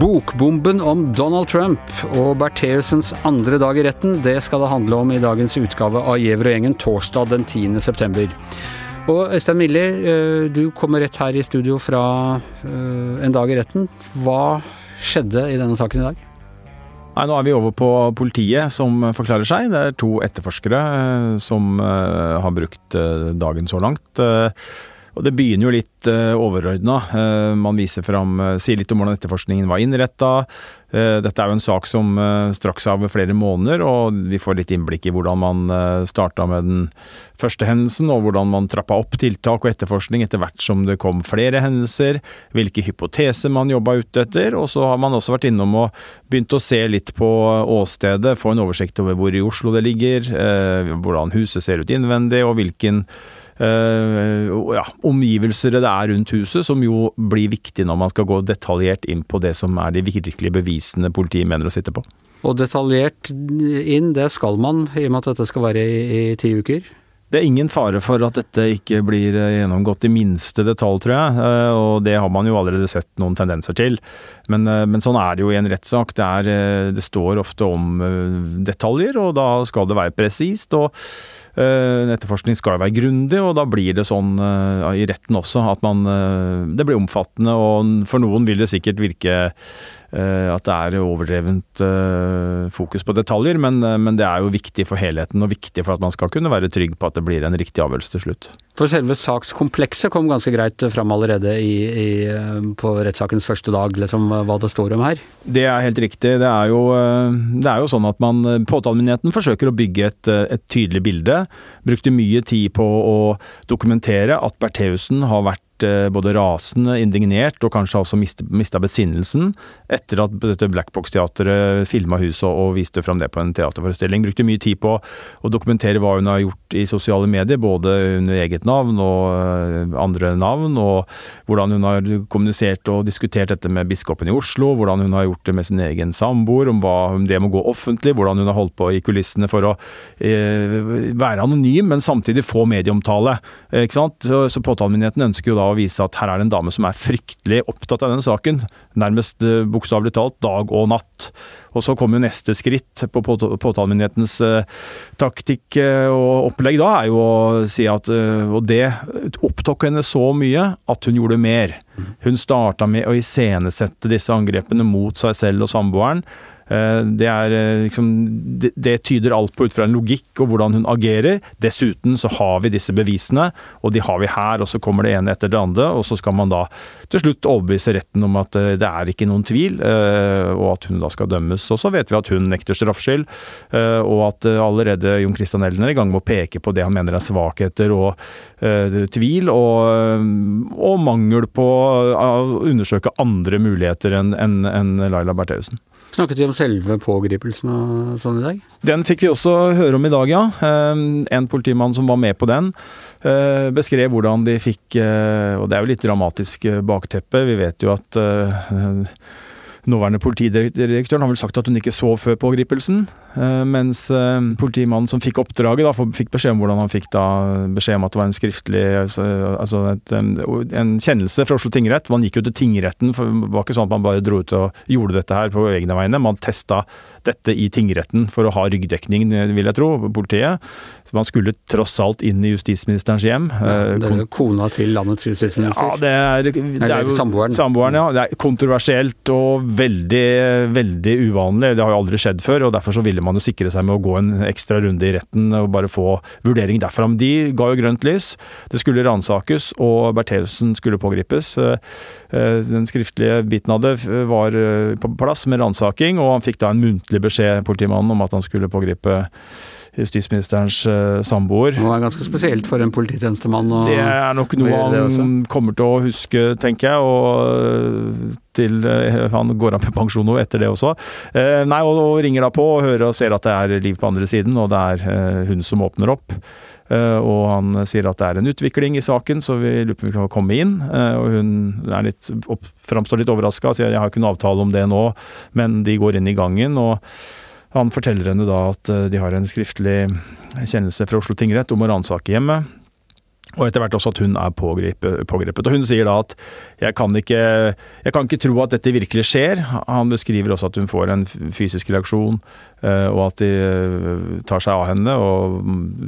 Bokbomben om Donald Trump og Bertheussens andre dag i retten, det skal det handle om i dagens utgave av Giæver og gjengen torsdag den 10. september. Og Øystein Milli, eh, du kommer rett her i studio fra eh, en dag i retten. Hva skjedde i denne saken i dag? Nei, Nå er vi over på politiet som forklarer seg. Det er to etterforskere eh, som har brukt dagen så langt. Og Det begynner jo litt uh, overordna. Uh, man viser fram, uh, sier litt om hvordan etterforskningen var innretta. Uh, dette er jo en sak som uh, straks av flere måneder, og vi får litt innblikk i hvordan man uh, starta med den første hendelsen, og hvordan man trappa opp tiltak og etterforskning etter hvert som det kom flere hendelser. Hvilke hypoteser man jobba ute etter. Og så har man også vært innom og begynt å se litt på åstedet, få en oversikt over hvor i Oslo det ligger, hvordan huset ser ut innvendig, og hvilken ja, omgivelser det er rundt huset, som jo blir viktig når man skal gå detaljert inn på det som er de virkelige bevisene politiet mener å sitte på. Og detaljert inn, det skal man, i og med at dette skal være i, i ti uker? Det er ingen fare for at dette ikke blir eh, gjennomgått i minste detalj, tror jeg. Eh, og det har man jo allerede sett noen tendenser til. Men, men sånn er det jo i en rettssak. Det, det, står ofte om detaljer, og da skal det være presist. og Eh, en etterforskning skal være grundig, og da blir det sånn eh, i retten også at man eh, Det blir omfattende, og for noen vil det sikkert virke at det er overdrevent fokus på detaljer, men, men, det er jo viktig for helheten og viktig for at man skal kunne være trygg på at det blir en riktig avgjørelse til slutt. For selve sakskomplekset kom ganske greit fram allerede i, i, på rettssakens første dag, liksom hva det står om her? Det er helt riktig. Det er jo, det er jo sånn at man Påtalemyndigheten forsøker å bygge et, et tydelig bilde. Brukte mye tid på å dokumentere at Bertheussen har vært Eh, både rasende, indignert og kanskje også mista besinnelsen etter at dette Blackbox-teatret filma huset og viste fram det på en teaterforestilling. Brukte mye tid på å dokumentere hva hun har gjort i sosiale medier, både under eget navn og eh, andre navn, og hvordan hun har kommunisert og diskutert dette med biskopen i Oslo, hvordan hun har gjort det med sin egen samboer, om hva det må gå offentlig, hvordan hun har holdt på i kulissene for å eh, være anonym, men samtidig få medieomtale. Ikke sant? Så, så påtalemyndigheten ønsker jo da å vise at her er det en dame som er fryktelig opptatt av denne saken. Nærmest eh, bokstavelig talt dag og natt. Og så kommer jo neste skritt på påtalemyndighetens eh, taktikk eh, og opplegg da, er jo å si at Og det opptok henne så mye at hun gjorde mer. Hun starta med å iscenesette disse angrepene mot seg selv og samboeren. Eh, det, er, eh, liksom, det, det, tyder alt på ut fra en logikk og hvordan hun agerer. Dessuten så har vi disse bevisene, og de har vi her. Og så kommer det ene etter det andre, og så skal man da til slutt overbevise retten om at eh, det er ikke noen tvil, og at hun da skal dømmes. Og så vet vi at hun nekter straffskyld, og at allerede Jon Christian Elden er i gang med å peke på det han mener er svakheter og tvil, og, og mangel på å undersøke andre muligheter enn en, en Laila Bertheussen. Snakket vi om selve pågripelsen og sånn i dag? Den fikk vi også høre om i dag, ja. Ehm, en politimann som var med på den, eh, beskrev hvordan de fikk eh, Og det er jo litt dramatisk eh, bakteppe. Vi vet jo at nåværende politidirektøren har vel sagt at hun ikke så før pågripelsen. Eh, mens eh, politimannen som fikk oppdraget, da, fikk beskjed om hvordan han fikk da beskjed om at det var en skriftlig altså, altså et, en kjennelse fra Oslo tingrett. Man gikk jo til tingretten, for det var ikke sånn at man bare dro ut og gjorde dette her på egne vegne. Man testa dette i tingretten for å ha ryggdekning, vil jeg tro, politiet. Så man skulle tross alt inn i justisministerens hjem. Ja, det er jo kona til landets justisminister? Ja, det er, det er jo samboeren. samboeren. ja. Det er kontroversielt og veldig, veldig uvanlig. Det har jo aldri skjedd før, og derfor så ville ville man jo sikre seg med å gå en ekstra runde i retten og bare få vurdering derfra. Men de ga jo grønt lys. Det skulle ransakes, og Bertheussen skulle pågripes. Eh, eh, den skriftlige biten av det var eh, på plass med ransaking, og han fikk da en muntlig beskjed, politimannen, om at han skulle pågripe justisministerens uh, samboer. Det er ganske spesielt for en polititjenestemann å Det er nok noe han kommer til å huske, tenker jeg. Og til uh, han går av med pensjon nå etter det også. Nei, og, og, ringer da på og hører og ser at det er liv på andre siden, og det er hun som åpner opp. Og han sier at det er en utvikling i saken, så vi lurer på om vi kan komme inn. Og hun er litt, framstår litt overraska og sier jeg har ikke noen avtale om det nå, men de går inn i gangen. og Han forteller henne da at de har en skriftlig kjennelse fra Oslo tingrett om å ransake hjemmet. Og etter hvert også at hun er pågrepet. Og hun sier da at jeg kan, ikke, jeg kan ikke tro at dette virkelig skjer. Han beskriver også at hun får en fysisk reaksjon, eh, og at de eh, tar seg av henne og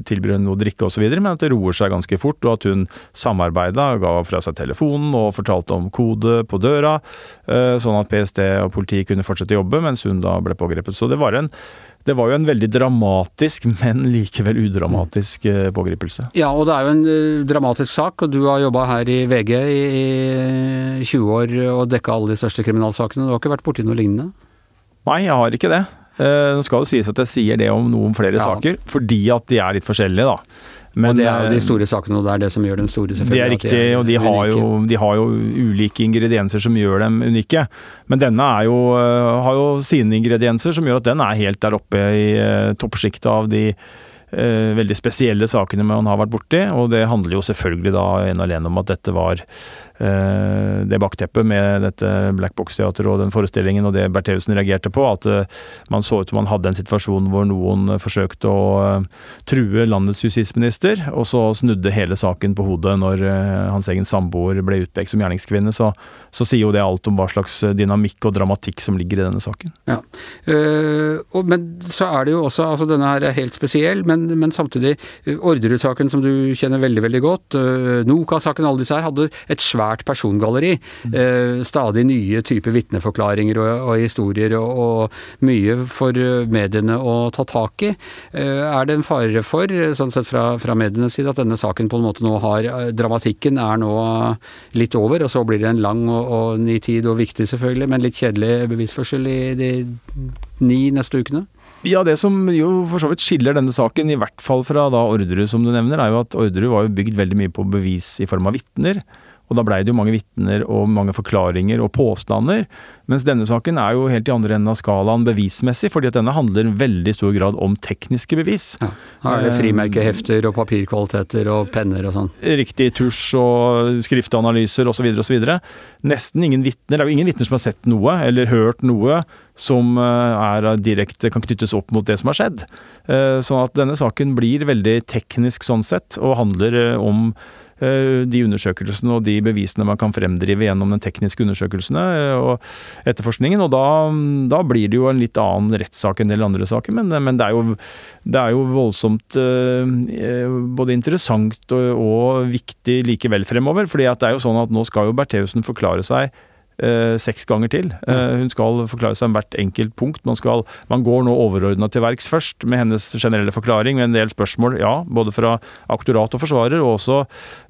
tilbyr henne noe å drikke osv., men at det roer seg ganske fort, og at hun samarbeida, ga fra seg telefonen og fortalte om kode på døra, eh, sånn at PST og politiet kunne fortsette å jobbe mens hun da ble pågrepet. Så det var en det var jo en veldig dramatisk, men likevel udramatisk eh, pågripelse. Ja, og det er jo en uh, dramatisk sak, og du har jobba her i VG i, i 20 år og dekka alle de største kriminalsakene. Du har ikke vært borti noe lignende? Nei, jeg har ikke det. Nå skal det sies at jeg sier det om noen flere ja. saker, fordi at de er litt forskjellige, da. Men, og det er jo de eh, store sakene, og det er det som gjør dem store, selvfølgelig. Det er riktig, de er og de har, jo, de har, jo, ulike ingredienser som gjør dem unike. Men denne jo, eh, har jo sine ingredienser som gjør at den er helt der oppe i uh, toppsjiktet av de veldig spesielle sakene man har vært borti. Og det handler jo selvfølgelig da en og alene om at dette var Eh, det bakteppet med dette Black Box-teatret og den forestillingen og det Bertheussen reagerte på, at eh, man så ut som man hadde en situasjon hvor noen forsøkte å eh, true landets justisminister, og så snudde hele saken på hodet når hans egen samboer ble utpekt som gjerningskvinne. Så, så, sier jo det alt om hva slags dynamikk og dramatikk som ligger i denne saken. Ja, uh, og, Men så er det jo også altså Denne her er helt spesiell, men, men samtidig Orderud-saken som du kjenner veldig, veldig godt, uh, Noka-saken, alle disse her, hadde et svært persongalleri. Mm. stadig nye typer vitneforklaringer og, og, historier, og, og, mye for mediene å ta tak i. Eh, er det en fare for, sånn sett fra, fra medienes side, at denne saken på en måte nå har eh, Dramatikken er nå litt over, og så blir det en lang og, og ny tid, og viktig selvfølgelig, men litt kjedelig bevisførsel i de ni neste ukene? Ja, Det som jo for så vidt skiller denne saken, i hvert fall fra da Orderud, som du nevner, er jo at Orderud var jo bygd veldig mye på bevis i form av vitner. Og da blei det jo mange vitner og mange forklaringer og påstander. Mens denne saken er jo helt i andre enden av skalaen bevismessig, fordi at denne handler i veldig stor grad om tekniske bevis. Ja. Her er det frimerkehefter og papirkvaliteter og penner og sånn? Riktig. Tusj og skriftanalyser osv. osv. Nesten ingen vitner. Det er jo ingen vitner som har sett noe eller hørt noe som eh, er direkte kan knyttes opp mot det som har skjedd. Eh, sånn at denne saken blir veldig teknisk sånn sett, og handler eh, om Eh, de undersøkelsene og de bevisene man kan fremdrive gjennom den tekniske undersøkelsene eh, og etterforskningen. Og da, da blir det jo en litt annen rettssak enn en del andre saker, men, men det, er jo, det, er jo, voldsomt eh, både interessant og, og viktig likevel fremover. fordi det er jo sånn at nå skal jo Bertheussen forklare seg eh, seks ganger til. Eh, hun skal forklare seg om hvert enkelt punkt. Man, skal, man går nå overordna til verks først med hennes generelle forklaring, med en del spørsmål, ja, både fra aktorat og forsvarer, og også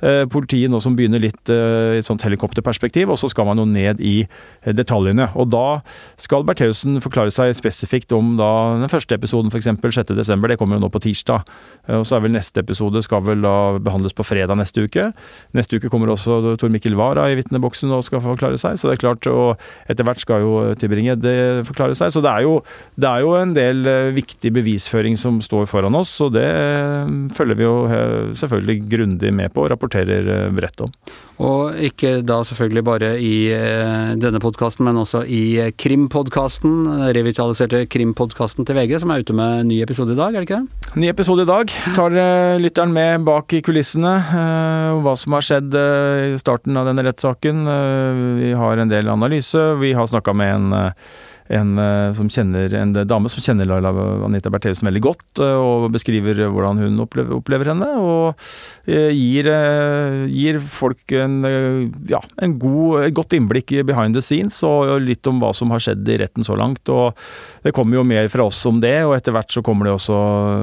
eh, politiet nå som begynner litt eh, i et sånt helikopterperspektiv. Og så skal man jo ned i eh, detaljene. Og da skal Bertheussen forklare seg spesifikt om da den første episoden, f.eks. 6.12. Det kommer jo nå på tirsdag. Eh, og så er vel neste episode skal vel da behandles på fredag neste uke. Neste uke kommer også Tor Mikkel Wara i vitneboksen og skal forklare seg. så det er klart. Og etter hvert skal jo Tybring-Gjedde forklare seg. Så det er, jo, det er, jo, en del eh, viktig bevisføring som står foran oss, og det eh, følger vi jo eh, selvfølgelig grundig med på og rapporterer bredt om. Og ikke da selvfølgelig bare i denne podkasten, men også i Krimpodkasten, revitaliserte Krimpodkasten til VG, som er ute med en ny episode i dag, er det ikke det? Ny episode i dag. Tar lytteren med bak i kulissene, hva som har skjedd i starten av denne rettssaken. Vi har en del analyse. Vi har snakka med en, eh, en, eh, som kjenner, en dame som kjenner Laila Anita Bertheussen veldig godt, eh, og beskriver hvordan hun opplever, opplever henne. Og gir, gir folk en, ja, en god, et godt innblikk i behind the scenes, og litt om hva som har skjedd i retten så langt. og Det kommer jo mer fra oss om det, og etter hvert så kommer det også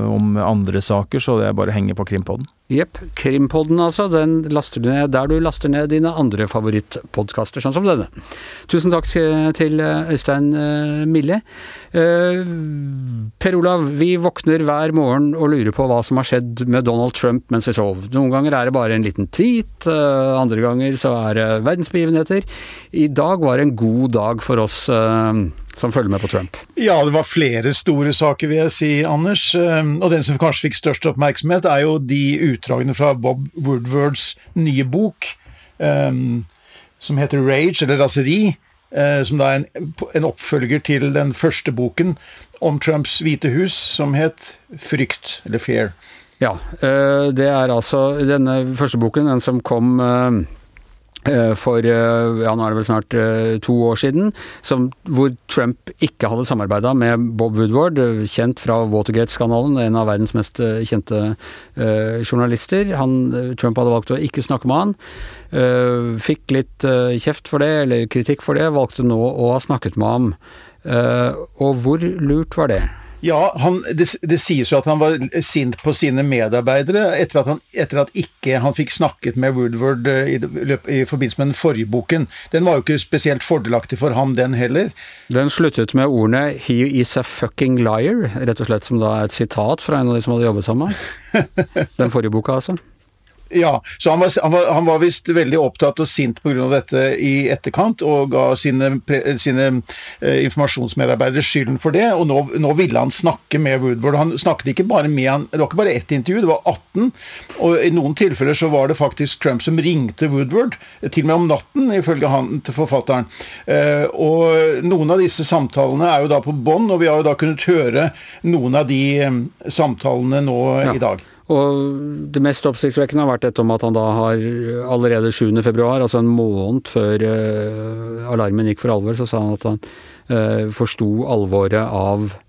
om andre saker, så det er bare å henge på Krimpodden. Jepp. Krimpodden, altså. Den laster du ned der du laster ned dine andre favorittpodkaster, sånn som denne. Tusen takk til Øystein eh, Mille. Eh, per Olav, vi våkner hver morgen og lurer på hva som har skjedd med Donald Trump mens vi sov. Noen ganger er det bare en liten tweet, eh, andre ganger så er det verdensbegivenheter. I dag var en god dag for oss som følger med på Trump? Ja, det var flere store saker, vil jeg si, Anders. Og den som kanskje fikk størst oppmerksomhet, er jo de utdragene fra Bob Woodwards nye bok, um, som heter Rage, eller Raseri. Uh, som da er en, en, oppfølger til den første boken. om Trumps hvite hus som het Frykt, eller Fear. Ja, eh, det er altså denne første boken, den som kom eh, eh, for ja, nå er det vel snart to år siden, som, hvor Trump ikke hadde samarbeida med Bob Woodward, kjent fra Watergate-skandalen, en av verdens mest kjente uh, journalister. Han, Trump hadde valgt å ikke snakke med han. Uh, fikk litt uh, kjeft for det, eller kritikk for det, valgte nå å ha snakket med ham. og hvor lurt var det? Ja, han, det, det, sies jo at han var sint på sine medarbeidere etter at han, etter at ikke han fikk snakket med Woodward eh, i, i, forbindelse med den forrige boken. Den var jo ikke spesielt fordelaktig for ham, den heller. Den sluttet med ordene 'he is a fucking liar', rett og slett som da er et sitat fra en av de som hadde jobbet sammen. Den forrige boka, altså. Ja, så han var, han var, han var visst veldig opptatt og sint pga. dette i etterkant, og ga sine, sine eh, informasjonsmedarbeidere skylden for det. Og nå, nå, ville han snakke med Woodward. Han snakket ikke bare med han, Det var ikke bare ett intervju, det var 18. Og i noen tilfeller så var det faktisk Trump som ringte Woodward, til og med om natten, ifølge han til forfatteren. Eh, og noen av disse samtalene er jo da på bånd, og vi har jo da kunnet høre noen av de eh, samtalene nå ja. i dag. Og det mest oppsiktsvekkende har vært dette om at han da har allerede 7. februar, altså en måned før uh, alarmen gikk for alvor, så sa han at han uh, forsto alvoret av Eh,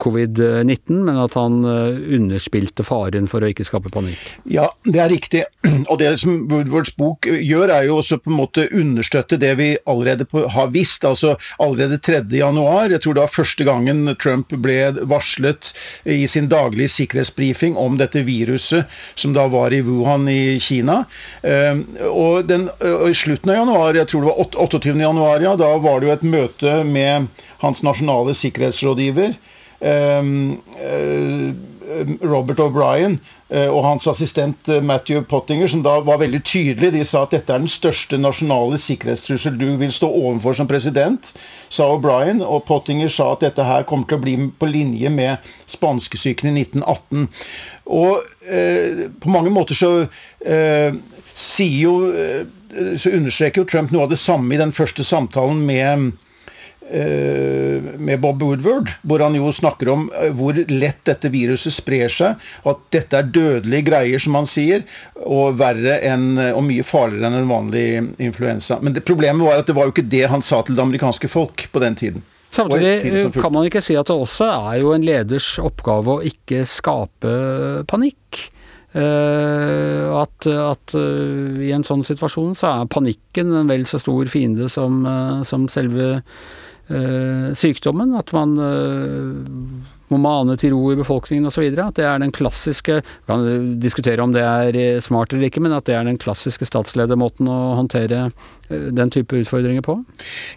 covid-19, men at han eh, underspilte faren for å ikke skape panikk. Ja, det er riktig. Og det som Woodwards bok gjør, er jo også på en måte understøtte det vi allerede har visst. Altså allerede 3. januar, jeg tror var første gangen Trump ble varslet i sin daglige sikkerhetsbrifing om dette viruset som da var i Wuhan i Kina. Eh, og, den, og i slutten av januar, jeg tror det var 28. januar, ja, da var det jo et møte med hans nasjonale sikkerhetsrådgiver, ehm, eh, Robert O'Brien, eh, og hans assistent eh, Matthew Pottinger, som da var veldig tydelig, De sa at dette er den største nasjonale sikkerhetstrussel du vil stå overfor som president, sa O'Brien. Og Pottinger sa at dette her kommer til å bli på linje med spanskesyken i 1918. Og eh, på mange måter så eh, sier jo Så understreker jo Trump noe av det samme i den første samtalen med med Bob Woodward, hvor han jo snakker om eh, hvor lett dette viruset sprer seg, og at dette er dødelige greier, som han sier, og verre enn, og mye farligere enn en vanlig influensa. Men det, problemet var at det var jo ikke det han sa til det amerikanske folk på den tiden. Samtidig kan man ikke si at det også er jo en leders oppgave å ikke skape panikk. Uh, at, at uh, i en sånn situasjon så er panikken en vel så stor fiende som, uh, som selve Eh, sykdommen. At man eh, må mane til ro i befolkningen osv. At det er den klassiske Vi kan diskutere om det er eh, smart eller ikke, men at det er den klassiske statsledermåten å håndtere den type utfordringer på?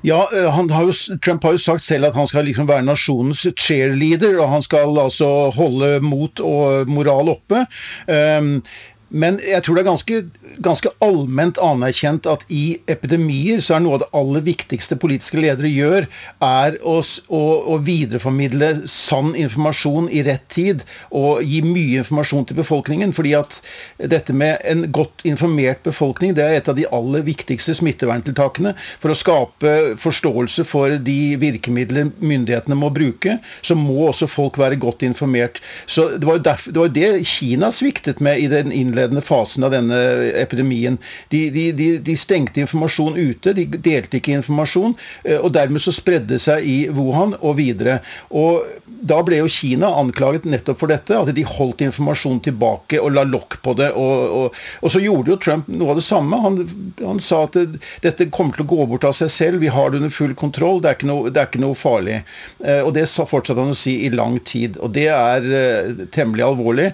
Ja, har jo, Trump har jo sagt selv at han skal liksom være nasjonens cheerleader, og han skal altså holde mot og moral oppe. Um, men jeg tror det er ganske, ganske, allment anerkjent at i epidemier så er noe av det aller viktigste politiske ledere gjør, er å, å, å, videreformidle sann informasjon i rett tid og gi mye informasjon til befolkningen. fordi at dette med en godt informert befolkning det er et av de aller viktigste smitteverntiltakene. For å skape forståelse for de virkemidler myndighetene må bruke, så må også folk være godt informert. Så Det var jo det Kina sviktet med i den innledningen innledende fasen av denne epidemien. De, de, de, de, stengte informasjon ute, de delte ikke informasjon, eh, og dermed så spredde det seg i Wuhan og videre. Og da ble jo Kina anklaget nettopp for dette, at de holdt informasjon tilbake og la lokk på det. Og, og, og, så gjorde jo Trump noe av det samme. Han, han sa at det, dette kommer til å gå bort av seg selv, vi har det under full kontroll, det er ikke noe, er ikke noe farlig. Eh, og det fortsatte han å si i lang tid. Og det er eh, temmelig alvorlig.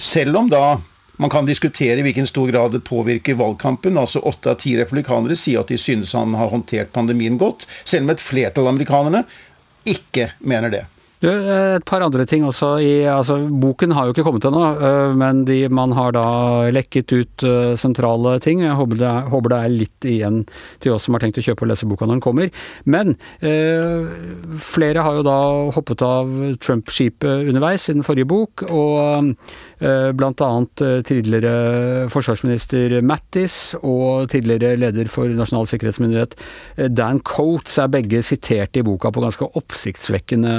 Selv om da man kan diskutere i hvilken stor grad det påvirker valgkampen. altså Åtte av ti republikanere sier at de synes han har håndtert pandemien godt, selv om et flertall av amerikanerne ikke mener det. Du, eh, et par andre ting også. I, altså, boken har jo ikke kommet ennå, eh, men de, man har da lekket ut eh, sentrale ting. Jeg håper det, er, håper det, er, litt igjen til oss som har tenkt å kjøpe og lese boka når den kommer. Men eh, flere har jo da hoppet av Trump-skipet underveis i den forrige bok, og eh, blant annet tidligere forsvarsminister Mattis og tidligere leder for Nasjonal sikkerhetsmyndighet Dan Coates er begge sitert i boka på ganske oppsiktsvekkende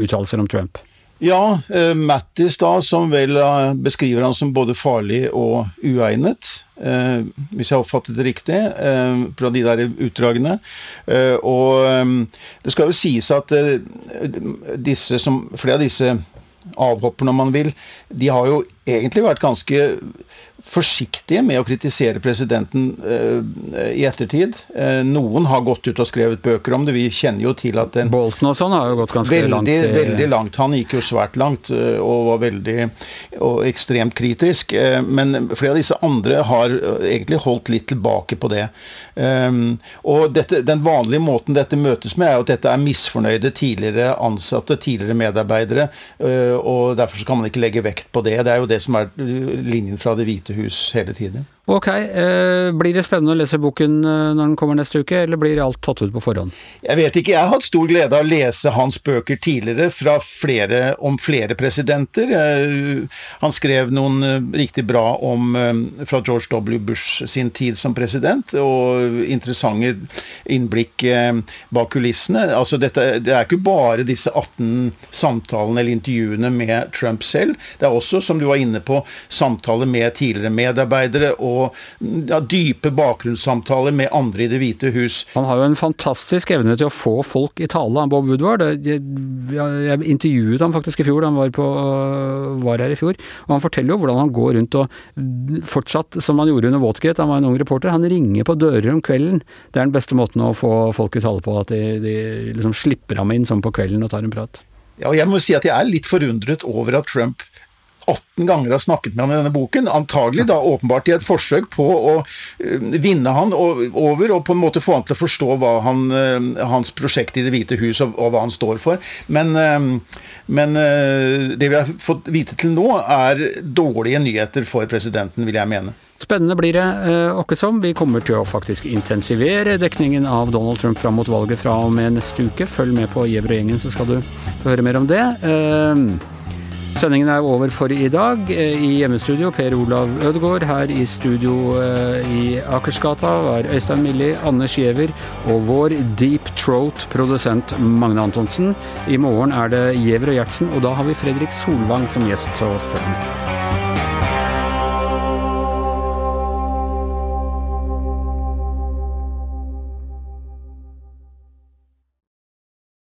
uttalelser om Trump. Ja, eh, Mattis da, som vel eh, beskriver han som både farlig og uegnet. Eh, hvis jeg har oppfattet det riktig, eh, fra de der utdragene. Eh, og eh, det skal jo sies at disse som, flere av disse avhopperne, om man vil, de har jo egentlig vært ganske forsiktige med å kritisere presidenten eh, i ettertid. Eh, noen har gått ut og skrevet bøker om det. Vi kjenner jo til at den Bolten og sånn har jo gått ganske veldig, langt. I, veldig langt. Han gikk jo svært langt uh, og var veldig og ekstremt kritisk. men flere av disse andre har egentlig holdt litt tilbake på det. Og dette, den vanlige måten dette møtes med, er jo at dette er misfornøyde tidligere ansatte, tidligere medarbeidere. og derfor så kan man ikke legge vekt på det. Det er jo det som er linjen fra Det hvite hus hele tiden. Ok, eh, Blir det spennende å lese boken eh, når den kommer neste uke, eller blir alt tatt ut på forhånd? Jeg vet ikke, jeg har hatt stor glede av å lese hans bøker tidligere fra flere, om flere presidenter. Eh, han skrev noen riktig bra om fra George W. Bush sin tid som president, og interessante innblikk bak kulissene. Altså, dette, det er ikke bare disse 18 samtalene eller intervjuene med Trump selv, det er også, som du var inne på, samtaler med tidligere medarbeidere. og og ja, dype bakgrunnssamtaler med andre i Det hvite hus. Han har jo en fantastisk evne til å få folk i tale, Bob Woodward. Jeg, intervjuet ham faktisk i fjor han var, på, var, her i fjor. Og han forteller jo hvordan han går rundt og fortsatt, som han gjorde under Watergate, han var en ung reporter, han ringer på dører om kvelden. Det er den beste måten å få folk i tale på, at de, de liksom slipper ham inn sånn på kvelden og tar en prat. Ja, og jeg må si at jeg er litt forundret over at Trump 18 ganger har snakket med han i denne boken. Antagelig da åpenbart i et forsøk på å eh, vinne han over og på en måte få han til å forstå hva han, eh, hans prosjekt i Det hvite hus og, og hva han står for. Men, eh, men, det vi har fått vite til nå, er dårlige nyheter for presidenten, vil jeg mene. Spennende blir det Åkkesom. Vi kommer til å faktisk intensivere dekningen av Donald Trump fram mot valget fra og med neste uke. Følg med på Gjever og gjengen, så skal du få høre mer om det. Sendingen er over for i dag. Eh, I hjemmestudio Per Olav Ødegaard. Her i studio eh, i Akersgata var Øystein Milli, Anders Giæver og vår Deep Throat-produsent Magne Antonsen. I morgen er det Giæver og Gjertsen, og da har vi Fredrik Solvang som gjest, så følg med.